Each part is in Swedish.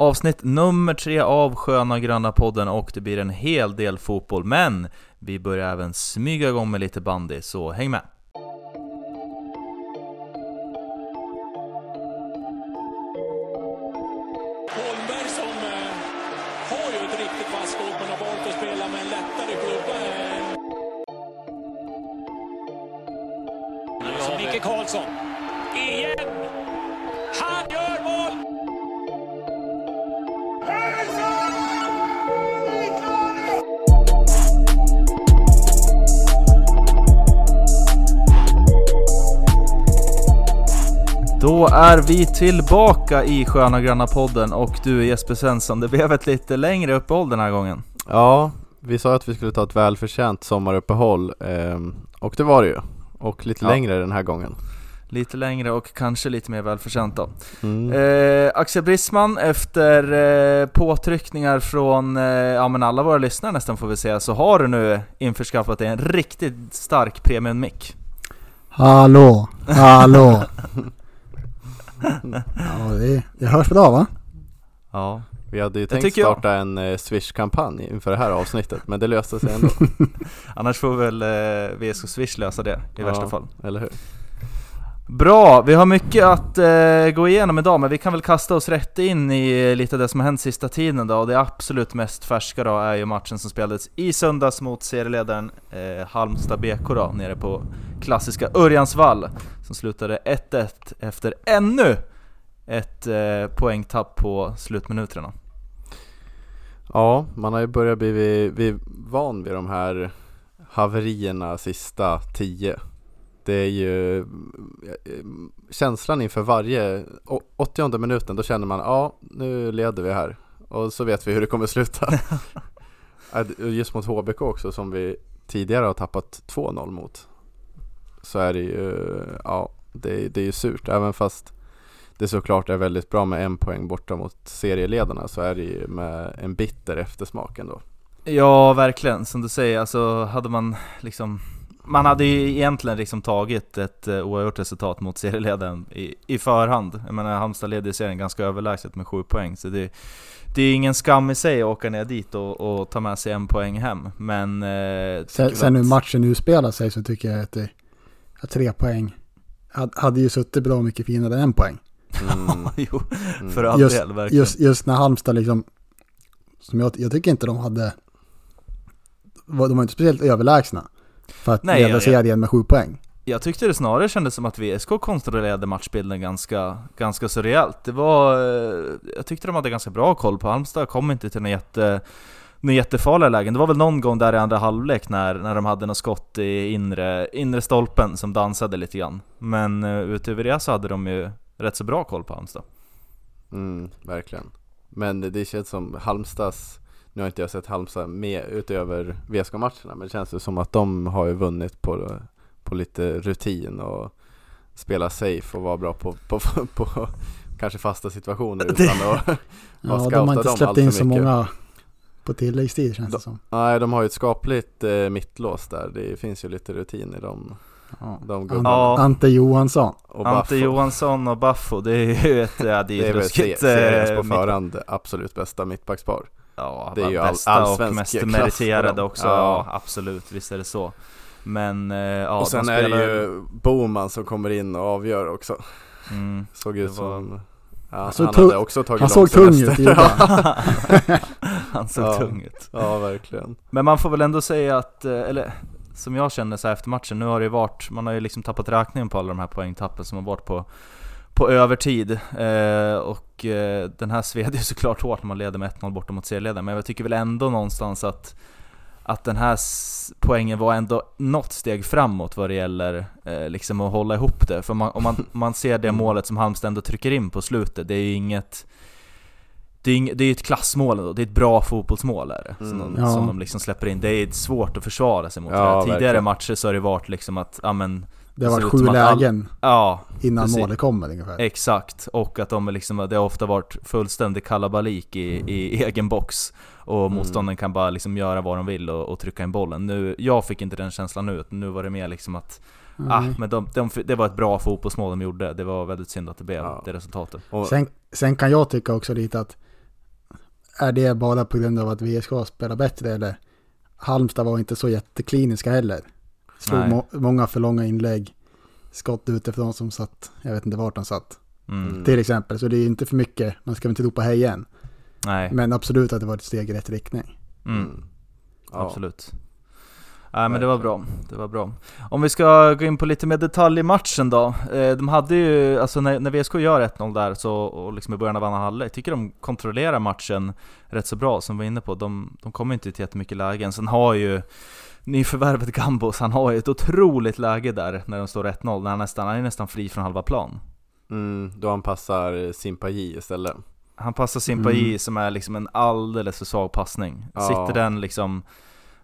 Avsnitt nummer tre av Sköna Gröna podden och det blir en hel del fotboll, men vi börjar även smyga igång med lite bandy, så häng med! Är vi tillbaka i Sköna Gröna podden och du Jesper Svensson, det blev ett lite längre uppehåll den här gången. Ja, vi sa att vi skulle ta ett välförtjänt sommaruppehåll ehm, och det var det ju. Och lite Ja. längre den här gången. Lite längre och kanske lite mer välförtjänt då. Mm. Eh, Axel Brisman, efter eh, påtryckningar från eh, ja, men alla våra lyssnare nästan får vi säga, så har du nu införskaffat dig en riktigt stark premium-mick. Hallå, hallå. ja, det, det hörs bra va? Ja, Vi hade ju det tänkt tycker jag. starta en eh, Swish-kampanj inför det här avsnittet, men det löste sig ändå. annars får väl eh, VSK Swish lösa det i värsta Ja, fall. Eller hur? Bra, vi har mycket att eh, gå igenom idag, men vi kan väl kasta oss rätt in i lite av det som har hänt sista tiden då. Och det absolut mest färska då är ju matchen som spelades i söndags mot serieledaren eh, Halmstad BK då, nere på klassiska Örjansvall. Som slutade 1-1 efter ännu ett eh, poängtapp på slutminuterna. Ja, man har ju börjat bli, vid, bli van vid de här haverierna sista tio. Det är ju eh, känslan inför varje å- 80 minuten, då känner man ja, nu leder vi här. Och så vet vi hur det kommer sluta. Det- Just mot HBK också som vi tidigare har tappat 2-0 mot. Så är det ju, ja, det, det är ju surt. Även fast det såklart är väldigt bra med en poäng borta mot serieledarna så är det ju med en bitter eftersmak ändå. Ja, verkligen. Som du säger, alltså hade man liksom man hade ju egentligen liksom tagit ett uh, oavgjort resultat mot serieledaren i, i förhand. Jag menar Halmstad leder serien ganska överlägset med sju poäng, så det, det är ingen skam i sig att åka ner dit och, och ta med sig en poäng hem. Men... Eh, Sen, sen hur att- matchen utspelar sig så tycker jag att, det, att tre poäng hade, hade ju suttit bra mycket finare än en poäng. Mm. jo, Mm. för all Just- del, verkligen. Just, just när Halmstad liksom, som jag, jag tycker inte de hade, de var inte speciellt överlägsna. För att Nej, leda jag- serien med sju poäng. Jag tyckte det snarare kändes som att VSK kontrollerade matchbilden ganska, ganska så rejält. Det var, eh, jag tyckte de hade ganska bra koll på Halmstad, kom inte till några jätte, några jättefarliga lägen. Det var väl någon gång där i andra halvlek när, när de hade något skott i inre, inre stolpen som dansade lite grann. Men uh, utöver det så hade de ju rätt så bra koll på Halmstad. Mm, verkligen. Men det, det känns som Halmstads, nu har inte jag sett Halmstad med utöver VSK-matcherna, men det känns ju som att de har ju vunnit på, på lite rutin och spela safe och vara bra på, på, på, på kanske fasta situationer Det- utan att Ja, de scoutat har inte dem släppt in så mycket. många på tilläggstid känns det De- som. Nej, de har ju ett skapligt eh, mittlås där. Det finns ju lite rutin i dem. Ja. De gubbarna. Ja. Ante Johansson. Och Ante. Johansson och Baffo, det är ju ett, ja, det Det är är ett väl ruskigt... se- seriens eh, på förhand absolut bästa mittbackspar. Ja, Det är ju all- bästa och mest meriterade också. Ja. Ja. absolut, visst är det så. Men eh, ja, och sen de är det spelar- ju Boman som kommer in och avgör också. Mm. Såg ut var- som... Ja, såg han tung- hade också tagit Han såg tung ut, han. Såg Ja. tung ut. ja, verkligen. Men man får väl ändå säga att, eh, eller som jag känner så här efter matchen, nu har det ju varit, man har ju liksom tappat räkningen på alla de här poängtappen som har varit på, på övertid. Eh, och eh, den här sved ju såklart hårt när man leder med 1-0 borta mot serieledaren, men jag tycker väl ändå någonstans att att den här poängen var ändå något steg framåt vad det gäller eh, liksom att hålla ihop det. För man, om, man, man ser det målet som Halmstad ändå trycker in på slutet, det är ju inget det är, ing, det är ett klassmål ändå, det är ett bra fotbollsmål är det, som, Mm. de, Ja. som de liksom släpper in. Det är svårt att försvara sig mot Ja. Tidigare verkligen. matcher så har det varit liksom att, ja men, Det har varit sju att all- lägen ja, innan precis. målet kommer ungefär. Exakt, och att de liksom, det har ofta varit fullständig kalabalik i, i egen box Och Mm. motståndaren kan bara liksom göra vad de vill och, och trycka in bollen nu, Jag fick inte den känslan nu, nu var det mer liksom att Ah, Mm. men de, de, det var ett bra fotbollsmål de gjorde, det var väldigt synd att det blev Ja. det resultatet Och, Sen, sen kan jag tycka också lite att är det bara på grund av att VSK spelar bättre eller Halmstad var inte så jättekliniska heller. Slog må många för långa inlägg, skott utifrån som satt, jag vet inte vart de satt. Mm. Mm. Till exempel, så det är inte för mycket, man ska väl inte ropa hej igen. Nej, Men absolut att det var ett steg i rätt riktning. mm. Ja. absolut. Nej men det var bra, det var bra. Om vi ska gå in på lite mer detalj i matchen då. Eh, De hade ju, alltså när, när VSK gör 1-0 där så, och liksom i början av andra halvlek, tycker de kontrollerar matchen rätt så bra som vi var inne på. De, de kommer inte till jättemycket lägen. Sen har ju nyförvärvet Gambos, han har ju ett otroligt läge där när de står 1-0, när han nästan, han är nästan fri från halva plan. Mm, då han passar Simpaji istället. Han passar Simpaji Mm. som är liksom en alldeles för svag passning. Ja. Sitter den liksom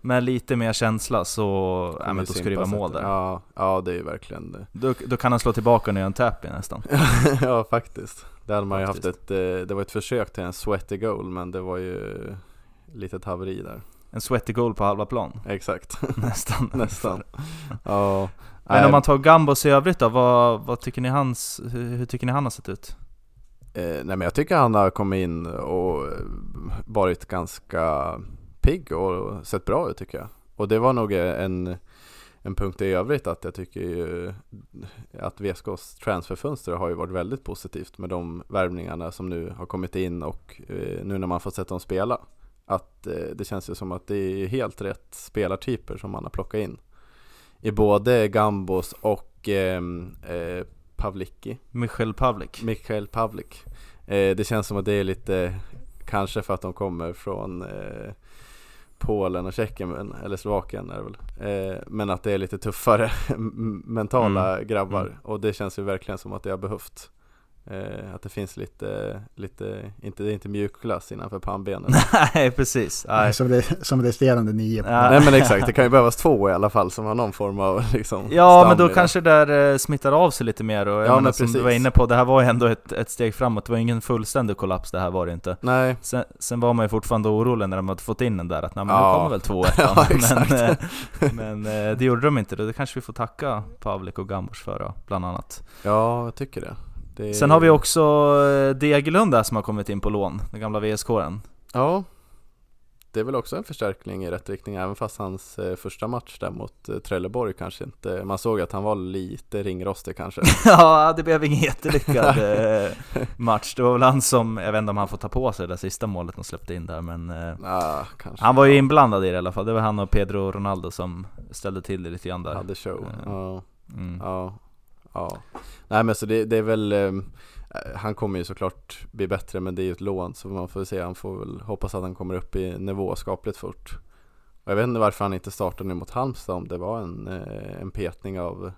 med lite mer känsla så, ja, men då ska det vara mål där. Ja, ja det är ju verkligen det. Då, då kan han slå tillbaka och göra en tap nästan. ja, faktiskt. Det hade man ju haft ett, eh, det var ett försök till en sweaty goal, men det var ju litet haveri där. En sweaty goal på halva plan, Exakt, nästan. nästan. Ja. Men Nej, om man tar Gambos i övrigt då, vad, vad tycker ni hans, hur, hur tycker ni han har sett ut? Eh, nej men jag tycker han har kommit in och eh, varit ganska pigg och sett bra ut tycker jag. Och det var nog en, en punkt i övrigt att jag tycker ju att VSKs transferfönster har ju varit väldigt positivt med de värvningarna som nu har kommit in och eh, nu när man får sett dem spela. Att eh, det känns ju som att det är helt rätt spelartyper som man har plockat in. I både Gambos och ehm, eh, Pavlicki. Michel Pavlik? Mikhail Pavlik. Eh, det känns som att det är lite, kanske för att de kommer från eh, Polen och Tjeckien, eller Slovakien är det väl. Eh, men att det är lite tuffare mentala Mm. grabbar. Mm. Och det känns ju verkligen som att det har behövt. Eh, att det finns lite, lite inte, det är inte mjukglass innanför pannbenen. Nej precis, Nej. Som, det, som resterande nio. Ja. Nej men exakt, det kan ju behövas två i alla fall som har någon form av liksom Ja men då kanske det där eh, smittar av sig lite mer och Ja, men som du precis. var inne på, det här var ju ändå ett, ett steg framåt, det var ingen fullständig kollaps det här var det inte. Nej, Sen, sen var man ju fortfarande orolig när de hade fått in den där att nej men Ja. nu kommer väl 2 Ja, exakt. men, eh, men eh, det gjorde de inte, det kanske vi får tacka Pavlik och Gambors för då, bland annat. ja jag tycker det. Det. Sen har vi också eh, Degerlund där som har kommit in på lån, den gamla VSK-aren. Ja, det är väl också en förstärkning i rätt riktning även fast hans eh, första match där mot eh, Trelleborg kanske inte, man såg att han var lite ringrostig kanske. ja, det blev ingen jättelyckad match. Det var väl han som, jag vet inte om han får ta på sig det där sista målet de släppte in där men kanske. Han var ju inblandad i det i alla fall, det var han och Pedro Ronaldo som ställde till det lite grann där. hade show. Ja, Mm. ja, ja. Nej men så det, det är väl, eh, han kommer ju såklart bli bättre men det är ju ett lån så man får se, han får väl hoppas att han kommer upp i nivå skapligt fort. Och jag vet inte varför han inte startade nu mot Halmstad om det var en, eh, en petning av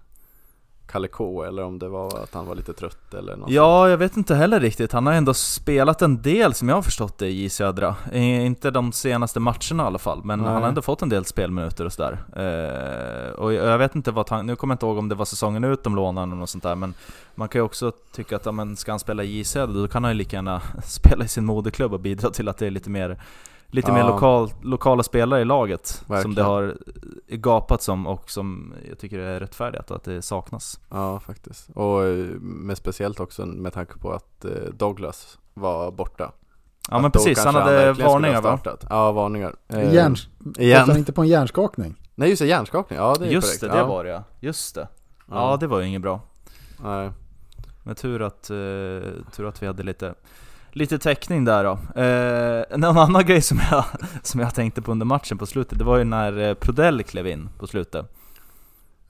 Kalle K eller om det var att han var lite trött eller något Ja, jag vet inte heller riktigt. Han har ändå spelat en del som jag har förstått det i Södra. Inte de senaste matcherna i alla fall, men Nej. han har ändå fått en del spelminuter och sådär. Eh, och jag jag vet inte vad han, nu kommer jag inte ihåg om det var säsongen ut de lånade eller något sånt där, men man kan ju också tycka att ja, men ska han spela i J Södra, då kan han ju lika gärna spela i sin moderklubb och bidra till att det är lite mer Lite mer Ja. lokal, lokala spelare i laget, som Verkligen. det har gapat som och som jag tycker är rättfärdigt att det saknas. Ja, faktiskt. Och eh, med speciellt också med tanke på att eh, Douglas var borta. Ja Att men precis, han hade varningar va? Ja, varningar. Eh, Järn, Fast igen. han inte på en hjärnskakning. Nej just det, hjärnskakning. Ja det är Just korrekt. det, det ja. var det ja. Just det. Ja, det var ju inget bra. Nej. Men tur att, eh, tur att vi hade lite, lite täckning där då. Eh, en annan grej som jag, som jag tänkte på under matchen på slutet, det var ju när eh, Prodell klev in på slutet.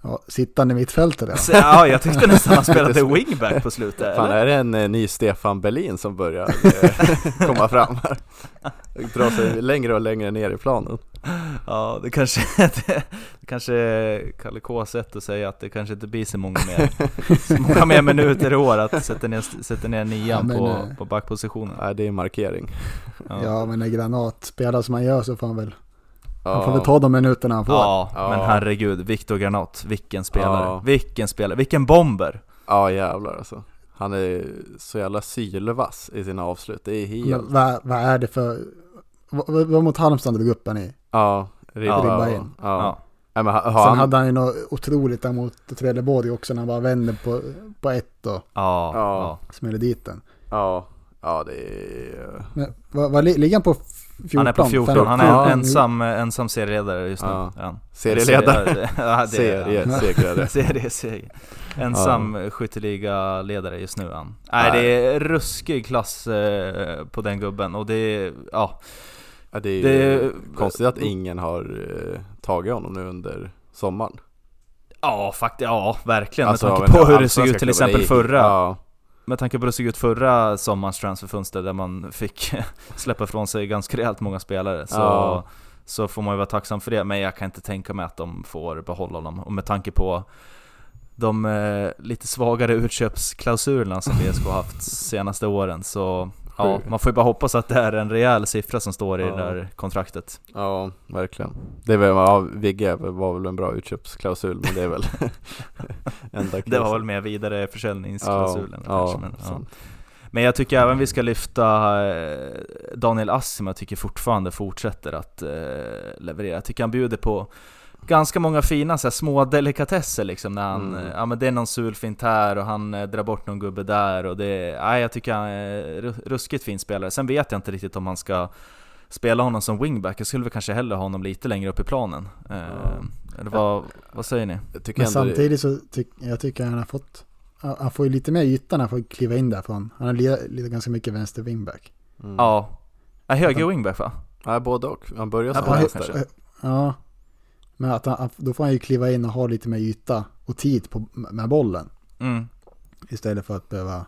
Ja, sittande mittfältare. Så, ja, jag tyckte nästan han spelade wingback på slutet. Fan eller? är det en eh, ny Stefan Berlin som börjar eh, komma fram här? Dra sig längre och längre ner i planen. Ja, det kanske, det, det kanske är Kalle K's sätt att säga att det kanske inte blir så många mer, så många mer minuter i år att sätta ner, sätta ner nian Ja, på, eh, på backpositionen. Nej det är markering. Ja, men när Granat spelar som han gör så får han väl, Ja, han får väl ta de minuterna han får. Ja, Ja. men herregud, Viktor Granat, vilken spelare, Ja. vilken spelare, vilken bomber! ja jävlar alltså. Han är så jävla sylvass i sina avslut. Det är helt... Men vad, vad är det för... Vad, vad vad mot Halmstad han drog upp han i? Ja, ribba. Ja. Ja. Ribba in. Ja. Ja. Men har, har Sen han... hade han ju något otroligt där mot Trelleborg också när han bara vände på, på ett och Ja, Ja. smällde dit den. Ja, Ja, det är... Men, vad, vad li- ligger han på? F- 14? Han är på 14, Fem- han är Ja. ensam, ensam serieledare just nu. Ja. Ja. Serieledare. Ja, Serie, ja. Serie. Ensam skytteliga-ledare just nu han. Nej, det är ruskig klass eh, på den gubben och det är, ja. Ja, det är Det- konstigt att ingen har eh, tagit honom nu under sommaren. Ja, faktiskt, ja verkligen. Alltså, med tanke på hur det såg ut till exempel i- förra, Ja, med tanke på hur det såg ut förra sommarens transferfönster där man fick släppa ifrån sig ganska rejält många spelare. Så, Ja. så får man ju vara tacksam för det, men jag kan inte tänka mig att de får behålla honom. Och med tanke på de eh, lite svagare utköpsklausulerna som VSK har haft senaste åren så ja, man får ju bara hoppas att det är en rejäl siffra som står i Ja. det där kontraktet. ja, verkligen. Det är väl, ja, Vigge var väl en bra utköpsklausul, men det är väl enda Det var väl mer vidare försäljningsklausulen ja, kanske. Men, ja. Men jag tycker även vi ska lyfta eh, Daniel Assim, jag tycker fortfarande fortsätter att eh, leverera. Jag tycker han bjuder på ganska många fina så här, små delikatesser liksom när han, Mm. ja men det är någon sulfint här och han eh, drar bort någon gubbe där och det, nej jag tycker han är ru- ruskigt fin spelare. Sen vet jag inte riktigt om han ska spela honom som wingback, jag skulle väl kanske hellre ha honom lite längre upp i planen. Eh, Eller vad, vad säger ni? Men det- samtidigt så tycker jag tycker han har fått, han får ju lite mer yta när han får kliva in därifrån. Han har lirat lite ganska mycket vänster wingback. Mm. Ja, höger wingback va? Ja, både och. Han börjar Ja, som både vänster. kanske. Ja, men att han, då får han ju kliva in och ha lite mer yta och tid på, med bollen. Mm. Istället för att behöva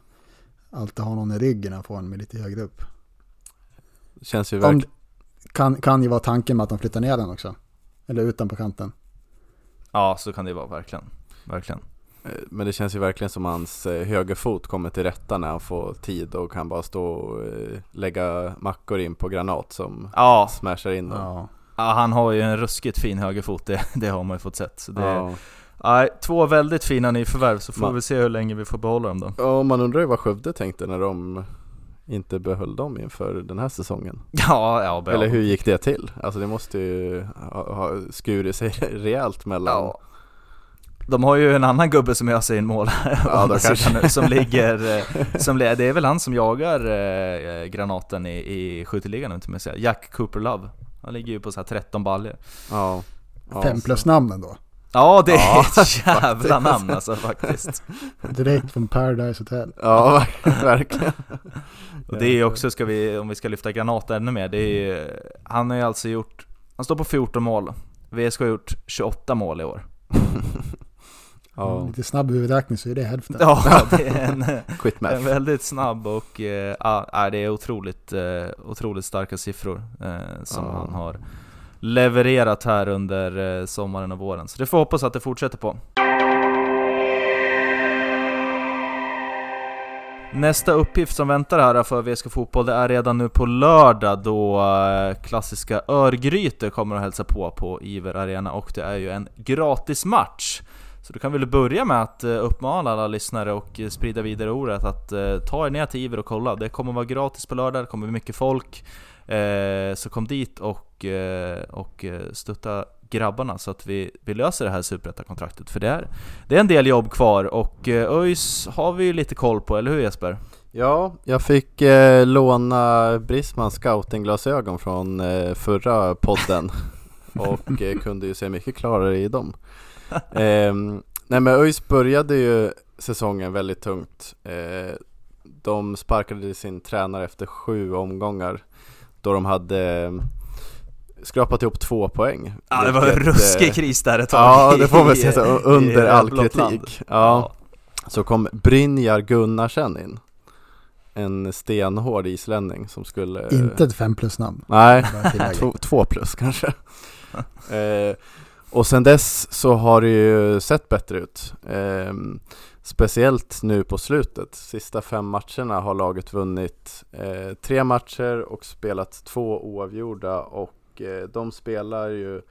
alltid ha någon i ryggen och få en med lite högre upp. Känns ju verkligen... kan, kan ju vara tanken med att de flyttar ner den också. Eller utan på kanten. Ja, så kan det vara verkligen. Verkligen. Eh, Men det känns ju verkligen som hans eh, högerfot kommer till rätta när han får tid och kan bara stå och eh, lägga mackor in på granat som Ja, smashar in dem. Ja. Ja, han har ju en ruskigt fin högerfot, det, det har man ju fått sett. Så det, Ja. nej, två väldigt fina nyförvärv, så får Man- vi se hur länge vi får behålla dem då. Ja, man undrar ju vad Skövde tänkte när de inte behöll dem inför den här säsongen. Ja, ja, bra. Eller hur gick det till? Alltså det måste ju ha, ha skurit sig rejält mellan Ja. De har ju en annan gubbe som gör sig in mål Ja, sidan nu, som ligger, eh, som, det är väl han som jagar eh, granaten i, i skytteligan inte med säga. Jack Cooper Love. Han ligger ju på så här 13 baljor. Ja, ja Fem plus namnen då. Ja, det är Ja, ett jävla namn alltså faktiskt. Direkt från Paradise Hotel. Ja, verkligen Och det är ju också, ska vi, om vi ska lyfta Granat ännu mer, det är ju, han har ju alltså gjort, han står på 14 mål. VSK har gjort 28 mål i år. Ja, Lite snabb huvudräkning så är det hälften. Ja, det är en, en väldigt snabb och, ja, nej, det är otroligt, eh, otroligt starka siffror eh, som Ja. han har levererat här under sommaren och våren. Så det får hoppas att det fortsätter på. Nästa uppgift som väntar här för VSK Fotboll, det är redan nu på lördag då klassiska Örgryte kommer att hälsa på på Iver Arena och det är ju en gratis match. Så du kan väl börja med att eh, uppmana alla lyssnare och eh, sprida vidare ordet att eh, ta er ner till Iver och kolla. Det kommer vara gratis på lördag, det kommer bli mycket folk. Så kom dit och, och stötta grabbarna så att vi, vi löser det här superettakontraktet. För det är, det är en del jobb kvar och ÖIS har vi ju lite koll på, eller hur Jesper? Ja, jag fick eh, låna Brismans scoutingglasögon från eh, förra podden och eh, kunde ju se mycket klarare i dem. Ehm, nej men ÖIS började ju säsongen väldigt tungt. Eh, de sparkade sin tränare efter sju omgångar då de hade eh, skrapat ihop två poäng. Ja, det var en vilket, eh, ruskig kris där ett tag Ja, det får man säga så, i- under i all kritik. Ja. Så kom Brynjar Gunnarsen in. En stenhård islänning som skulle... Inte ett fem plus namn. Nej, två plus kanske. eh, och sen dess så har det ju sett bättre ut. Eh, speciellt nu på slutet. Sista fem matcherna har laget vunnit eh, tre matcher och spelat två oavgjorda och eh, de spelar ju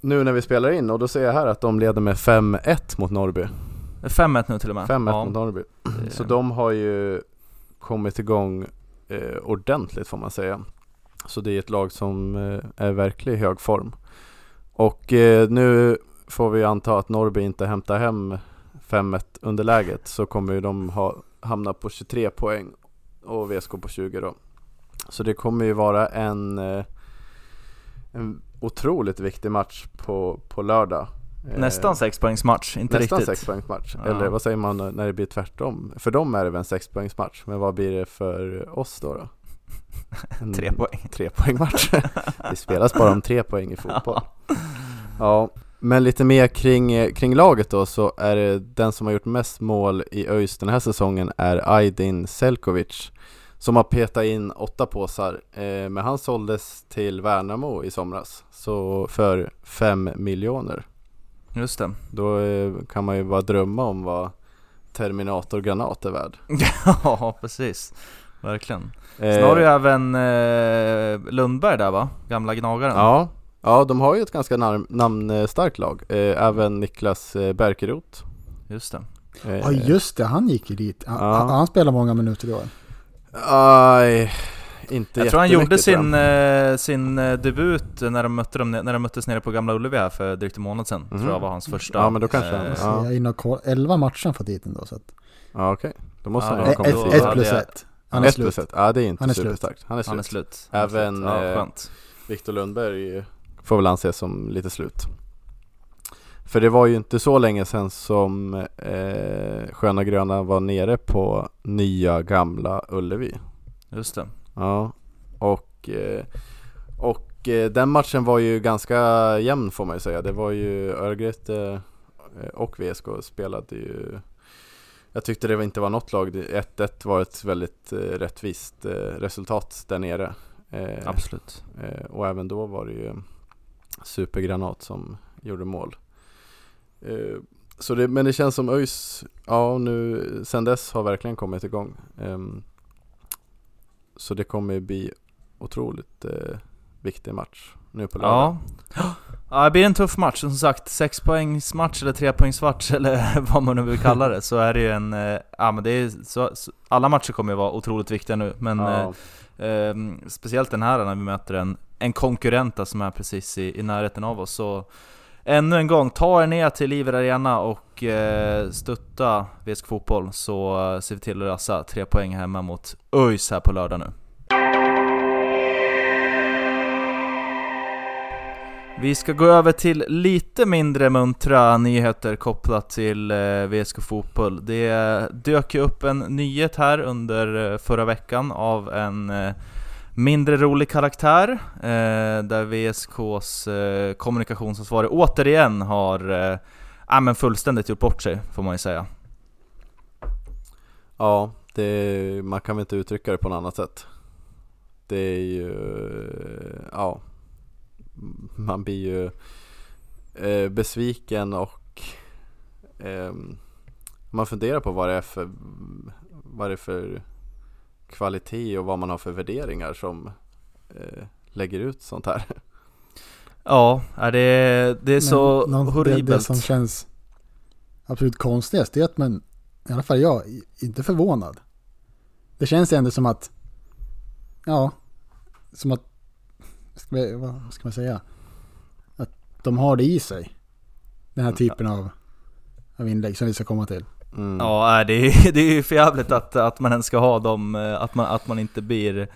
nu när vi spelar in och då ser jag här att de leder med 5-1 mot Norrby. 5-1 nu till och med. 5-1 Ja. mot Norrby. Så de har ju kommit igång eh, ordentligt får man säga. Så det är ett lag som eh, är verkligen i hög form. Och eh, nu får vi anta att Norrby inte hämtar hem 5-1 underläget så kommer ju de ha, hamna på 23 poäng och VSK på 20 då. Så det kommer ju vara en, eh, en otroligt viktig match på, på lördag. Nästan sexpoängsmatch, inte Nästan riktigt. sexpoängsmatch, Ja. eller vad säger man när det blir tvärtom? För dem är det väl en sexpoängsmatch, men vad blir det för oss då? då? En Tre poäng. trepoängmatch. det spelas bara om tre poäng i fotboll. Ja, men lite mer kring, kring laget då så är det den som har gjort mest mål i ÖIS den här säsongen är Aydin Selkovic som har petat in åtta påsar, eh, men han såldes till Värnamo i somras så för fem miljoner. Just det. Då eh, kan man ju bara drömma om vad Terminator Granat är värd. ja, precis. Verkligen. Eh, Sen har du ju även eh, Lundberg där va? Gamla gnagaren. Ja, ja de har ju ett ganska nam- namnstarkt lag. Eh, även Niklas eh, Bärkeroth. Just det. Eh, Ja just det, han gick ju dit. Han, Ja. han, han spelar många minuter i år. Aj, inte Jag tror han gjorde sin, eh, sin eh, debut när de, mötte dem, när de möttes nere på Gamla Ullevi här för drygt en månad sedan. Mhm. Tror jag var hans första. Ja, men då kanske han- eh, Så Ja. jag är inne och koll, 11 matcher han fått dit ändå. Så att, Ja okej, då måste Ja, han ha ett, kommit ett, plus ett. Han är ett plus slut. ett. Ja det är inte Han är slut. superstarkt. Han är Han är slut. Han är Även, slut. Ja, eh, skönt. Viktor Lundberg får väl anses som lite slut. För det var ju inte så länge sedan som eh, Sköna Gröna var nere på nya gamla Ullevi. Just det. Ja, och, eh, och eh, den matchen var ju ganska jämn får man ju säga. Det var ju Örgryte eh, och VSK spelade ju Jag tyckte det inte var något lag. Det- 1-1 var ett väldigt eh, rättvist eh, resultat där nere. Eh, Absolut. Eh, och även då var det ju Supergranat som gjorde mål. Eh, så det, men det känns som ÖIS, ja nu sen dess har verkligen kommit igång. Ehm, så det kommer ju bli otroligt eh, viktig match nu på lördag. Ja. Ja, det blir en tuff match. Som sagt, sexpoängsmatch eller trepoängsmatch eller vad man nu vill kalla det, så är det ju en... eh, Ja men det är så, alla matcher kommer ju vara otroligt viktiga nu, men Ja, eh, eh, speciellt den här när vi möter en, en konkurrent som är precis i, i närheten av oss. Så ännu en gång, ta er ner till Liver Arena och eh, stötta VSK Fotboll så eh, ser vi till att lösa tre poäng hemma mot ÖIS här på lördag nu. Vi ska gå över till lite mindre muntra nyheter kopplat till eh, VSK Fotboll. Det dök ju upp en nyhet här under eh, förra veckan av en eh, mindre rolig karaktär, eh, där VSKs eh, kommunikationsansvarig återigen har eh, ja, men fullständigt gjort bort sig, får man ju säga. ja det, man kan väl inte uttrycka det på något annat sätt. Det är ju, ja, man blir ju eh, besviken och ehm, man funderar på vad det är för, vad det är för kvalitet och vad man har för värderingar som eh, lägger ut sånt här. Ja, är det, det är så Men någon- horribelt. Det, det som känns absolut konstigast är att man, i alla fall jag, inte förvånad. Det känns ändå som att, ja, som att, ska vi, vad ska man säga? Att de har det i sig. Den här typen av, av inlägg som vi ska komma till. Mm. Ja, det är, det är ju för jävligt att, att man ens ska ha dem, eh, att man, att man inte blir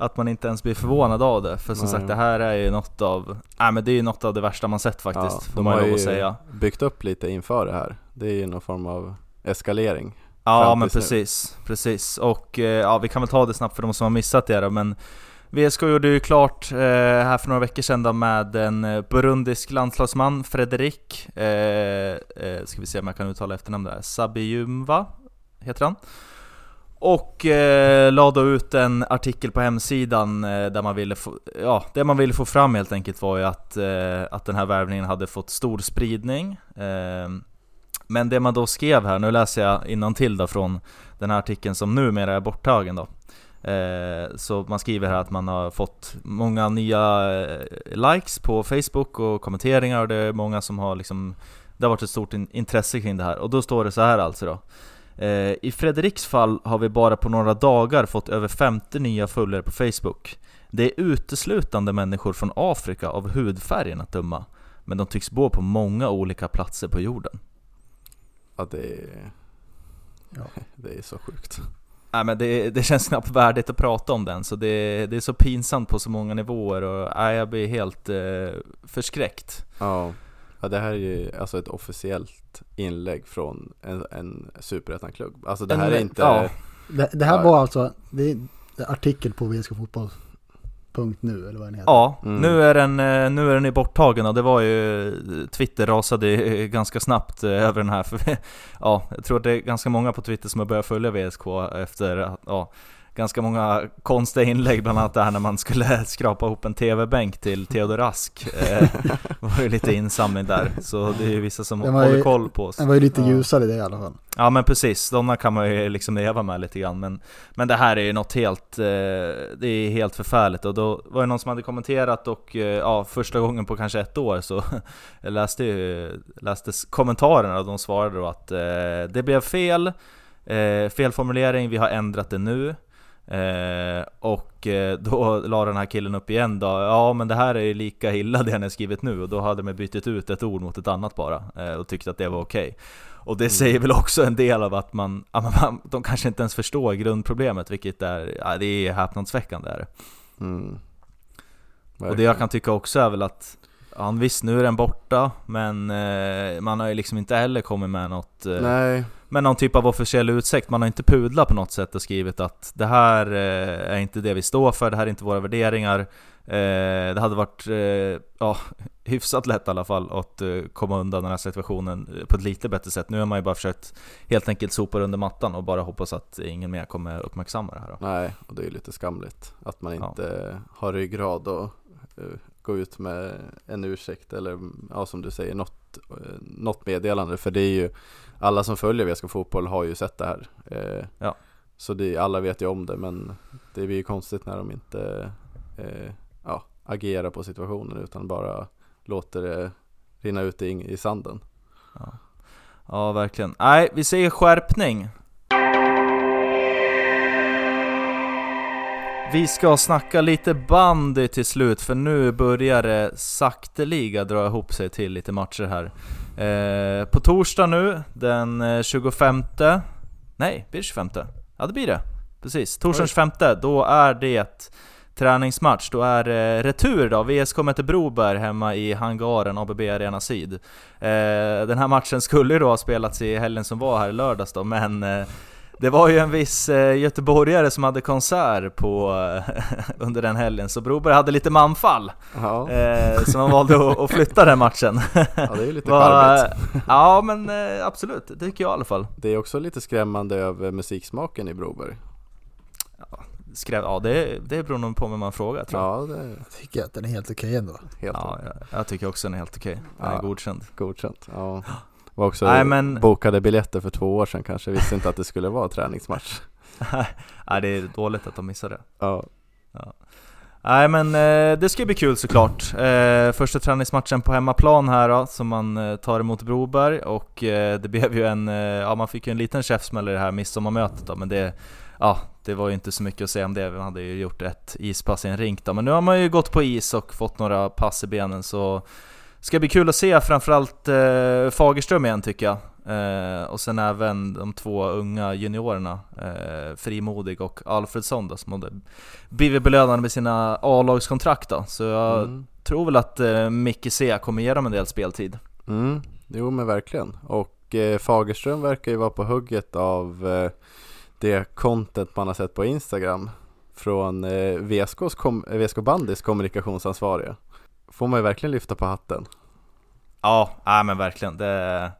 att man inte ens blir förvånad av det. För som Nej. sagt, det här är ju något av, nej men det är ju något av det värsta man sett faktiskt, Ja, de ju har att ju säga. byggt upp lite inför det här. Det är ju någon form av eskalering. Ja men tills nu. precis, precis. Och eh, ja, vi kan väl ta det snabbt för de som har missat det då, men VSK gjorde ju klart eh, här för några veckor sedan då med en eh, burundisk landslagsman, Frederik. eh, eh, ska vi se om jag kan uttala efternamnet där, Sabiyumva heter han. Och eh, la då ut en artikel på hemsidan eh, där man ville få, ja, det man ville få fram helt enkelt var ju att, eh, att den här värvningen hade fått stor spridning. Eh, men det man då skrev här, nu läser jag till då från den här artikeln som numera är borttagen då. Eh, så man skriver här att man har fått många nya eh, likes på Facebook och kommenteringar och det är många som har liksom Det har varit ett stort in- intresse kring det här och då står det så här alltså då. Eh, I Fredriks fall har vi bara på några dagar fått över 50 nya följare på Facebook. Det är uteslutande människor från Afrika av hudfärgen att döma. Men de tycks bo på många olika platser på jorden. Ja, det är, Ja. det är så sjukt. Nej men det, det känns knappt värdigt att prata om den, så det, det är så pinsamt på så många nivåer och nej, jag blir helt eh, förskräckt. Ja. ja, det här är ju alltså ett officiellt inlägg från en, en superettan-klubb. Alltså det En- här är inte... ja. Det, det här Ja. var alltså, det är artikel på vskfotboll.nu eller vad den heter. Ja, Mm. nu, är den, eh, nu är den i borttagen och det var ju... Twitter rasade eh, ganska snabbt eh, över den här. För, ja, jag tror att det är ganska många på Twitter som har börjat följa VSK efter att, ja, ganska många konstiga inlägg, bland annat det här när man skulle skrapa ihop en TV-bänk till Theodor Rask. Eh, var ju lite insamling där, så det är ju vissa som var håller ju- koll på oss. Den var ju lite Ja. ljusare det i alla fall. Ja men precis, sådana kan man ju liksom leva med lite grann men, men det här är ju något helt, eh, det är helt förfärligt och då var det någon som hade kommenterat och eh, ja, första gången på kanske ett år så jag läste ju läste kommentarerna och de svarade då att eh, det blev fel, eh, fel formulering, vi har ändrat det nu Eh, och eh, då la den här killen upp igen då, ja men det här är ju lika illa det han har skrivit nu och då hade de bytt ut ett ord mot ett annat bara eh, och tyckte att det var okej. Och det säger väl också en del av att man, man de kanske inte ens förstår grundproblemet vilket är, ja, det är häpnadsväckande är det. Mm. Och det jag kan tycka också är väl att, ja visst nu är den borta, men eh, man har ju liksom inte heller kommit med något eh, Nej, med någon typ av officiell utsäkt, man har inte pudlat på något sätt och skrivit att det här eh, är inte det vi står för, det här är inte våra värderingar. Eh, det hade varit eh, ja, hyfsat lätt i alla fall att eh, komma undan den här situationen på ett lite bättre sätt. Nu har man ju bara försökt helt enkelt sopa under mattan och bara hoppas att ingen mer kommer uppmärksamma det här. Då. nej, och det är ju lite skamligt att man Ja. inte har ryggrad och gå ut med en ursäkt eller ja, som du säger något, eh, något meddelande för det är ju alla som följer VSK Fotboll har ju sett det här. Eh, Ja. Så det, alla vet ju om det men det blir ju konstigt när de inte eh, ja, agerar på situationen utan bara låter det rinna ut i, i sanden. Ja. ja, verkligen. Nej, vi säger skärpning. Vi ska snacka lite bandy till slut, för nu börjar det sakteliga dra ihop sig till lite matcher här. Eh, på torsdag nu, den eh, 25... Nej, blir det 25? Ja, det blir det. Precis. Torsdagen Oj. 25, då är det träningsmatch. Då är det retur då. VSK möter Broberg hemma i hangaren ABB Arena Syd. Eh, den här matchen skulle ju då ha spelats i helgen som var här i lördags då, men eh, det var ju en viss eh, göteborgare som hade konsert på, eh, under den helgen, så Broberg hade lite manfall. Ja, Eh, så man valde att, att flytta den matchen. ja det är ju lite Var- charmigt. ja men absolut, det tycker jag i alla fall. Det är också lite skrämmande över musiksmaken i Broberg. Ja det, det beror nog på vem man frågar tror jag. Ja, det är Jag tycker att den är helt okej ändå. helt Ja, jag, jag tycker också den är helt okej. Den är Ja. godkänd. godkänt. Ja. Var också Nej, men- bokade biljetter för två år sedan kanske, visste inte att det skulle vara träningsmatch. Nej, det är dåligt att de missade det. Ja, Nej men eh, det ska bli kul såklart. Eh, första träningsmatchen på hemmaplan här då, som man eh, tar emot Broberg och det blev ju en, ja man fick ju en liten käftsmäll i det här midsommarmötet då, men det, ja det var ju inte så mycket att säga om det. Vi hade ju gjort ett ispass i en rink då, men nu har man ju gått på is och fått några pass i benen så ska bli kul att se framförallt eh, Fagerström igen tycker jag. Eh, och sen även de två unga juniorerna, eh, Frimodig och Alfredsson då, som hade blivit belönade med sina A-lagskontrakt då. Så jag mm. tror väl att eh, Micke C kommer ge dem en del speltid. Mm. Jo men verkligen. Och eh, Fagerström verkar ju vara på hugget av eh, det content man har sett på Instagram från eh, VSKs kom- VSK Bandys kommunikationsansvariga. Får man ju verkligen lyfta på hatten. Ja, nej men verkligen. Det,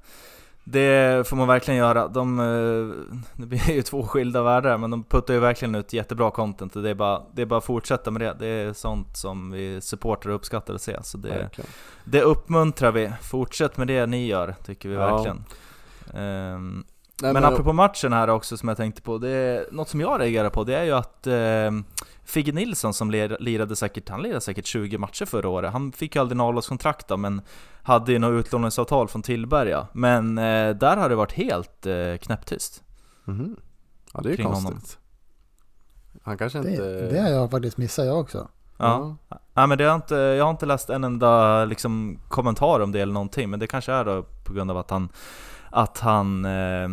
det får man verkligen göra. De, eh, det blir ju två skilda världar, men de puttar ju verkligen ut jättebra content och det är bara, det är bara att fortsätta med det. Det är sånt som vi supportrar uppskattar att se. Så det, Verkligen. det uppmuntrar vi. Fortsätt med det ni gör, tycker vi Ja. verkligen. Ehm, Nej, men apropå matchen här också som jag tänkte på, det är, något som jag reagerar på det är ju att eh, Figge Nilsson som lir- lirade säkert, han lirade säkert 20 matcher förra året, han fick ju aldrig nollårskontrakt då, men hade ju något utlåningsavtal från Tillberga. Men eh, där har det varit helt eh, knäpptyst. Mhm. Ja det är ju Kring konstigt. honom. Han kanske inte... det har jag faktiskt missat jag också. Ja. Nej men det har inte, jag har inte läst en enda liksom, kommentar om det eller någonting, men det kanske är då på grund av att han, att han eh,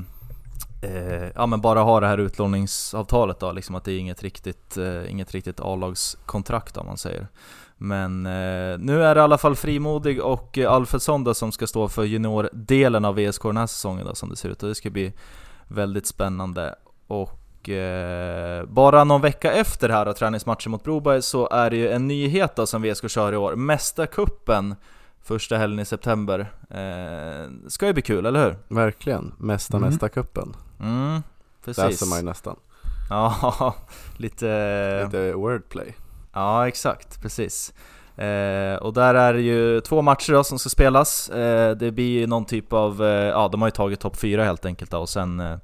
eh, ja men bara ha det här utlåningsavtalet då, liksom att det är inget riktigt, eh, inget riktigt A-lagskontrakt om man säger. Men eh, nu är det i alla fall Frimodig och eh, Alfredsson då, som ska stå för juniordelen av VSK den här säsongen då, som det ser ut och det ska bli väldigt spännande. Och eh, bara någon vecka efter här då, träningsmatchen mot Broberg så är det ju en nyhet då som VSK kör i år, Mästarkuppen första helgen i september. Eh, ska ju bli kul, eller hur? Verkligen, mesta Mm. mesta kuppen Mm, precis. läser man ju nästan. Ja, lite... Lite wordplay. Ja, exakt, precis. Eh, och där är det ju två matcher då som ska spelas. Eh, det blir ju någon typ av, eh, ja de har ju tagit topp 4 helt enkelt då, och sen eh,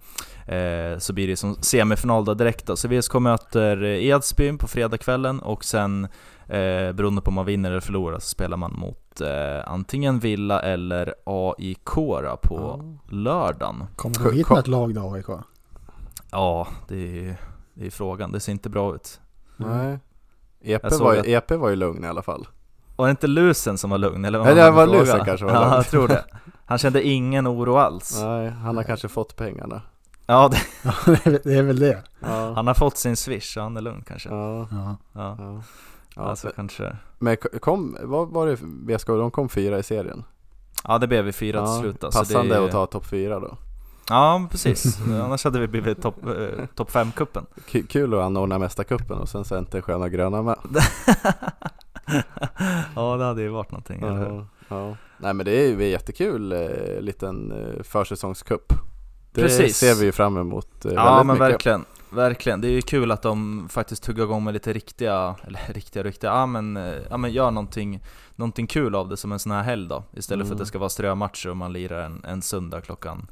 så blir det som semifinal då direkt då. Så VSK möter Edsbyn på fredagskvällen och sen eh, beroende på om man vinner eller förlorar så spelar man mot eh, antingen Villa eller AIK då, på lördagen. Kommer Ko- de hit med ett lag då, AIK? Ja, det är det är frågan. Det ser inte bra ut. Nej. EP var, ju, att- EP var ju lugn i alla fall. Var det inte Lusen som var lugn? Eller vad Nej, det var? Lusen kanske var Ja, lugn. jag tror det. Han kände ingen oro alls. Nej, han har kanske fått pengarna. Ja, det, det är väl- det. Ja, han har fått sin swish, så han är lugn kanske. ja, Ja. Ja, ja. alltså men- kanske. Men kom, vad var det VSK, de kom fyra i serien? Ja, det blev vi fyra Ja, till slut då, så Passande det är- att ta topp fyra då. Ja, precis. Annars hade vi blivit topp eh, top 5-cupen. K- kul att anordna Mästarcupen och sen Center Sköna Gröna med. ja, det hade ju varit någonting, eller hur? Ja, ja. Nej men det är ju jättekul eh, liten eh, försäsongscup. Det Precis. ser vi ju fram emot eh, Ja väldigt men mycket. verkligen, verkligen. Det är ju kul att de faktiskt tuggar igång med lite riktiga, eller riktiga, riktiga, ja men, eh, ja, men gör någonting, någonting kul av det som en sån här helg då. Istället för att Mm. det ska vara strömatcher och man lirar en, en söndag klockan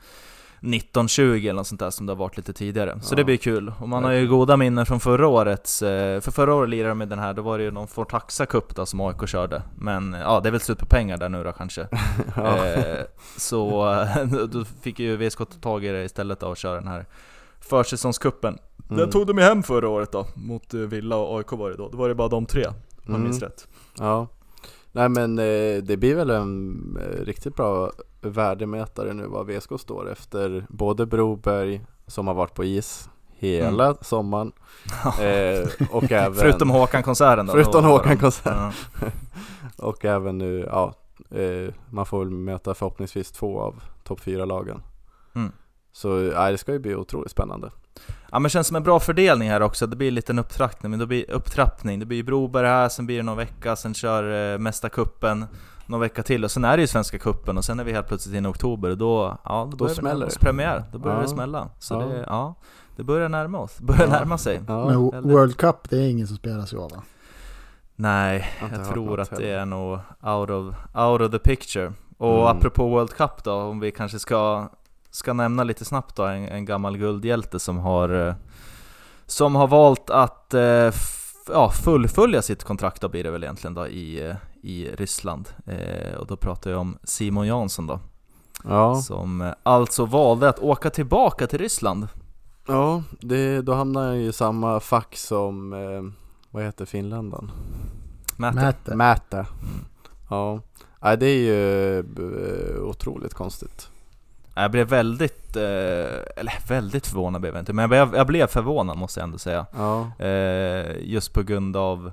19.20 eller något sånt där som det har varit lite tidigare. Så Ja. det blir kul. Och man har ju goda minnen från förra årets, eh, för förra året lirade de med den här, då var det ju någon Fortaxa Cup då som AIK körde. Men ja, det är väl slut på pengar där nu då kanske. ja. Eh, så då fick ju VSK ta tag i det istället då och köra den här försäsongscupen. Den Mm. tog de ju hem förra året då, mot eh, Villa och AIK var det då. Då var det bara de tre, om jag Mm. minns rätt. Ja. Nej men det blir väl en riktigt bra värdemätare nu var VSK står efter både Broberg som har varit på is hela sommaren eh, och även Förutom Håkan-konserten då. Förutom Då Håkan-konserten. Ja. och även nu, ja, eh, man får väl möta förhoppningsvis två av topp fyra lagen. Mm. Så nej, det ska ju bli otroligt spännande. ja men känns som en bra fördelning här också, det blir en liten upptrappning, men det blir upptrappning. Det blir Broberg här, sen blir det någon vecka, sen kör eh, Mästarcupen någon vecka till och sen är det ju Svenska Cupen och sen är vi helt plötsligt inne i oktober och då, ja, då, börjar vi smäller det. premiär. Då börjar Ja. det smälla. Så Ja. det, ja, det börjar närma oss, det börjar Ja. närma sig. Ja, Men. World Cup, det är ingen som spelas i år va? Nej, jag hört tror att det heller. är nog out of, out of the picture. Och Mm. apropå World Cup då, om vi kanske ska, ska nämna lite snabbt då, en, en gammal guldhjälte som har, eh, som har valt att eh, ja, fullfölja sitt kontrakt då blir det väl egentligen då i, eh, i Ryssland. Eh, och då pratar jag om Simon Jansson då, ja. som eh, alltså valde att åka tillbaka till Ryssland. ja det, då hamnar jag i samma fack som, eh, vad heter finländaren? Mäter. Mäta. Mm. Ja, nej, det är ju otroligt konstigt. Jag blev väldigt, eh, eller väldigt förvånad blev jag inte, men jag blev, jag blev förvånad måste jag ändå säga. Ja, Eh, just på grund av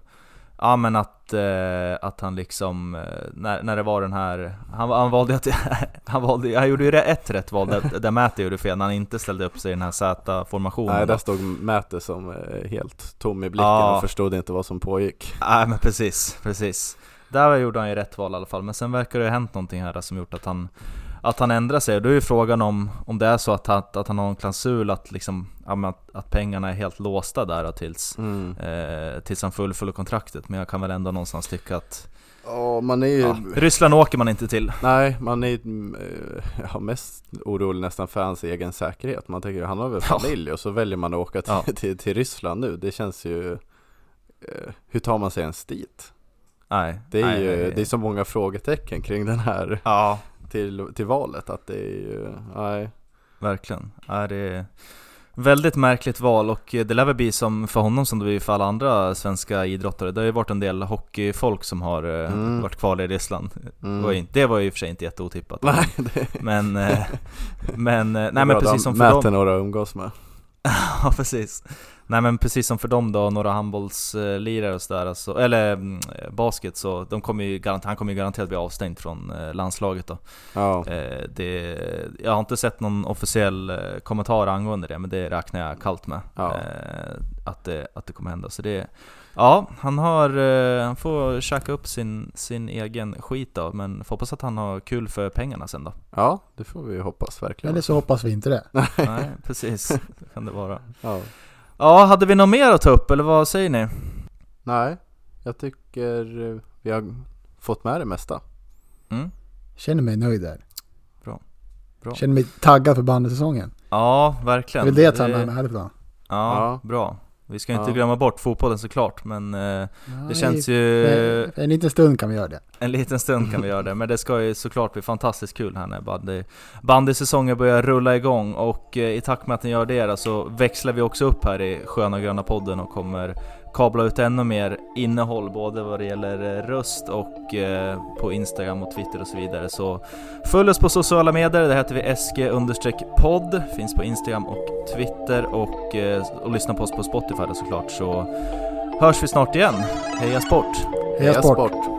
Ja men att, eh, att han liksom, eh, när, när det var den här Han, han valde att, han valde, han gjorde ju ett rätt val där, där Mäter gjorde fel, när han inte ställde upp sig i den här Z-formationen nej, där stod Mäte som eh, helt tom i blicken Ja. och förstod inte vad som pågick. Nej men precis, precis Där gjorde han ju rätt val i alla fall, men sen verkar det ha hänt någonting här som gjort att han Att han ändrar sig, då är ju frågan om, om det är så att, att, att han har en klausul att liksom, ja, att, att pengarna är helt låsta där tills Mm. eh, tills han fullföljer kontraktet, men jag kan väl ändå någonstans tycka att Ja, man är ju, ja, Ryssland åker man inte till. nej, man är eh, ja, mest orolig nästan för hans egen säkerhet. Man tänker, han har väl Ja. familj och så väljer man att åka till, Ja. till, till Ryssland nu. Det känns ju, eh, hur tar man sig ens dit? Nej, Det är nej, ju, nej. det är så många frågetecken kring den här Ja, till, till valet att det är ju, nej. verkligen. Ja, det är Väldigt märkligt val och det lär väl bli som för honom som det blir för alla andra svenska idrottare. Det har ju varit en del hockeyfolk som har eh, Mm. varit kvar i Ryssland. Mm. Det, var ju, inte- det var ju i och för sig inte jätteotippat. Nej, det Men, eh, men, eh, är nej men precis som för mäter dem. några att umgås med. Ja precis. Nej men precis som för dem då, några handbollslirare och sådär, alltså, eller mm, basket, så de kommer ju han kommer ju garanterat bli avstängd från eh, landslaget då. Ja, Eh, det, jag har inte sett någon officiell eh, kommentar angående det, men det räknar jag kallt med. Ja. Eh, att, det, att det kommer hända. Så det, ja, han, har, eh, han får käka upp sin, sin egen skit då, men får hoppas att han har kul för pengarna sen då. ja, det får vi hoppas verkligen. Eller så hoppas vi inte det. Nej, precis. Det kan det vara. Ja. Ja, hade vi något mer att ta upp, eller vad säger ni? Nej, jag tycker eh, vi har fått med det mesta. Mm? Känner mig nöjd där. Bra. Bra. Känner mig taggad för bandysäsongen. Ja, Det verkligen. är väl det jag tar med mig härifrån. Ja, Ja. bra. Vi ska inte Ja. glömma bort fotbollen såklart, men eh, det Nej, känns ju... för En liten stund kan vi göra det. En liten stund kan vi göra det, men det ska ju såklart bli fantastiskt kul här när bandy, bandysäsongen börjar rulla igång och eh, i takt med att den gör det så växlar vi också upp här i Sköna Gröna podden och kommer kabla ut ännu mer innehåll både vad det gäller eh, röst och eh, på Instagram och Twitter och så vidare. Så följ oss på sociala medier, det heter vi SG-podd, finns på Instagram och Twitter och, eh, och lyssna på oss på Spotify såklart så hörs vi snart igen. Heja sport! Heja sport! sport.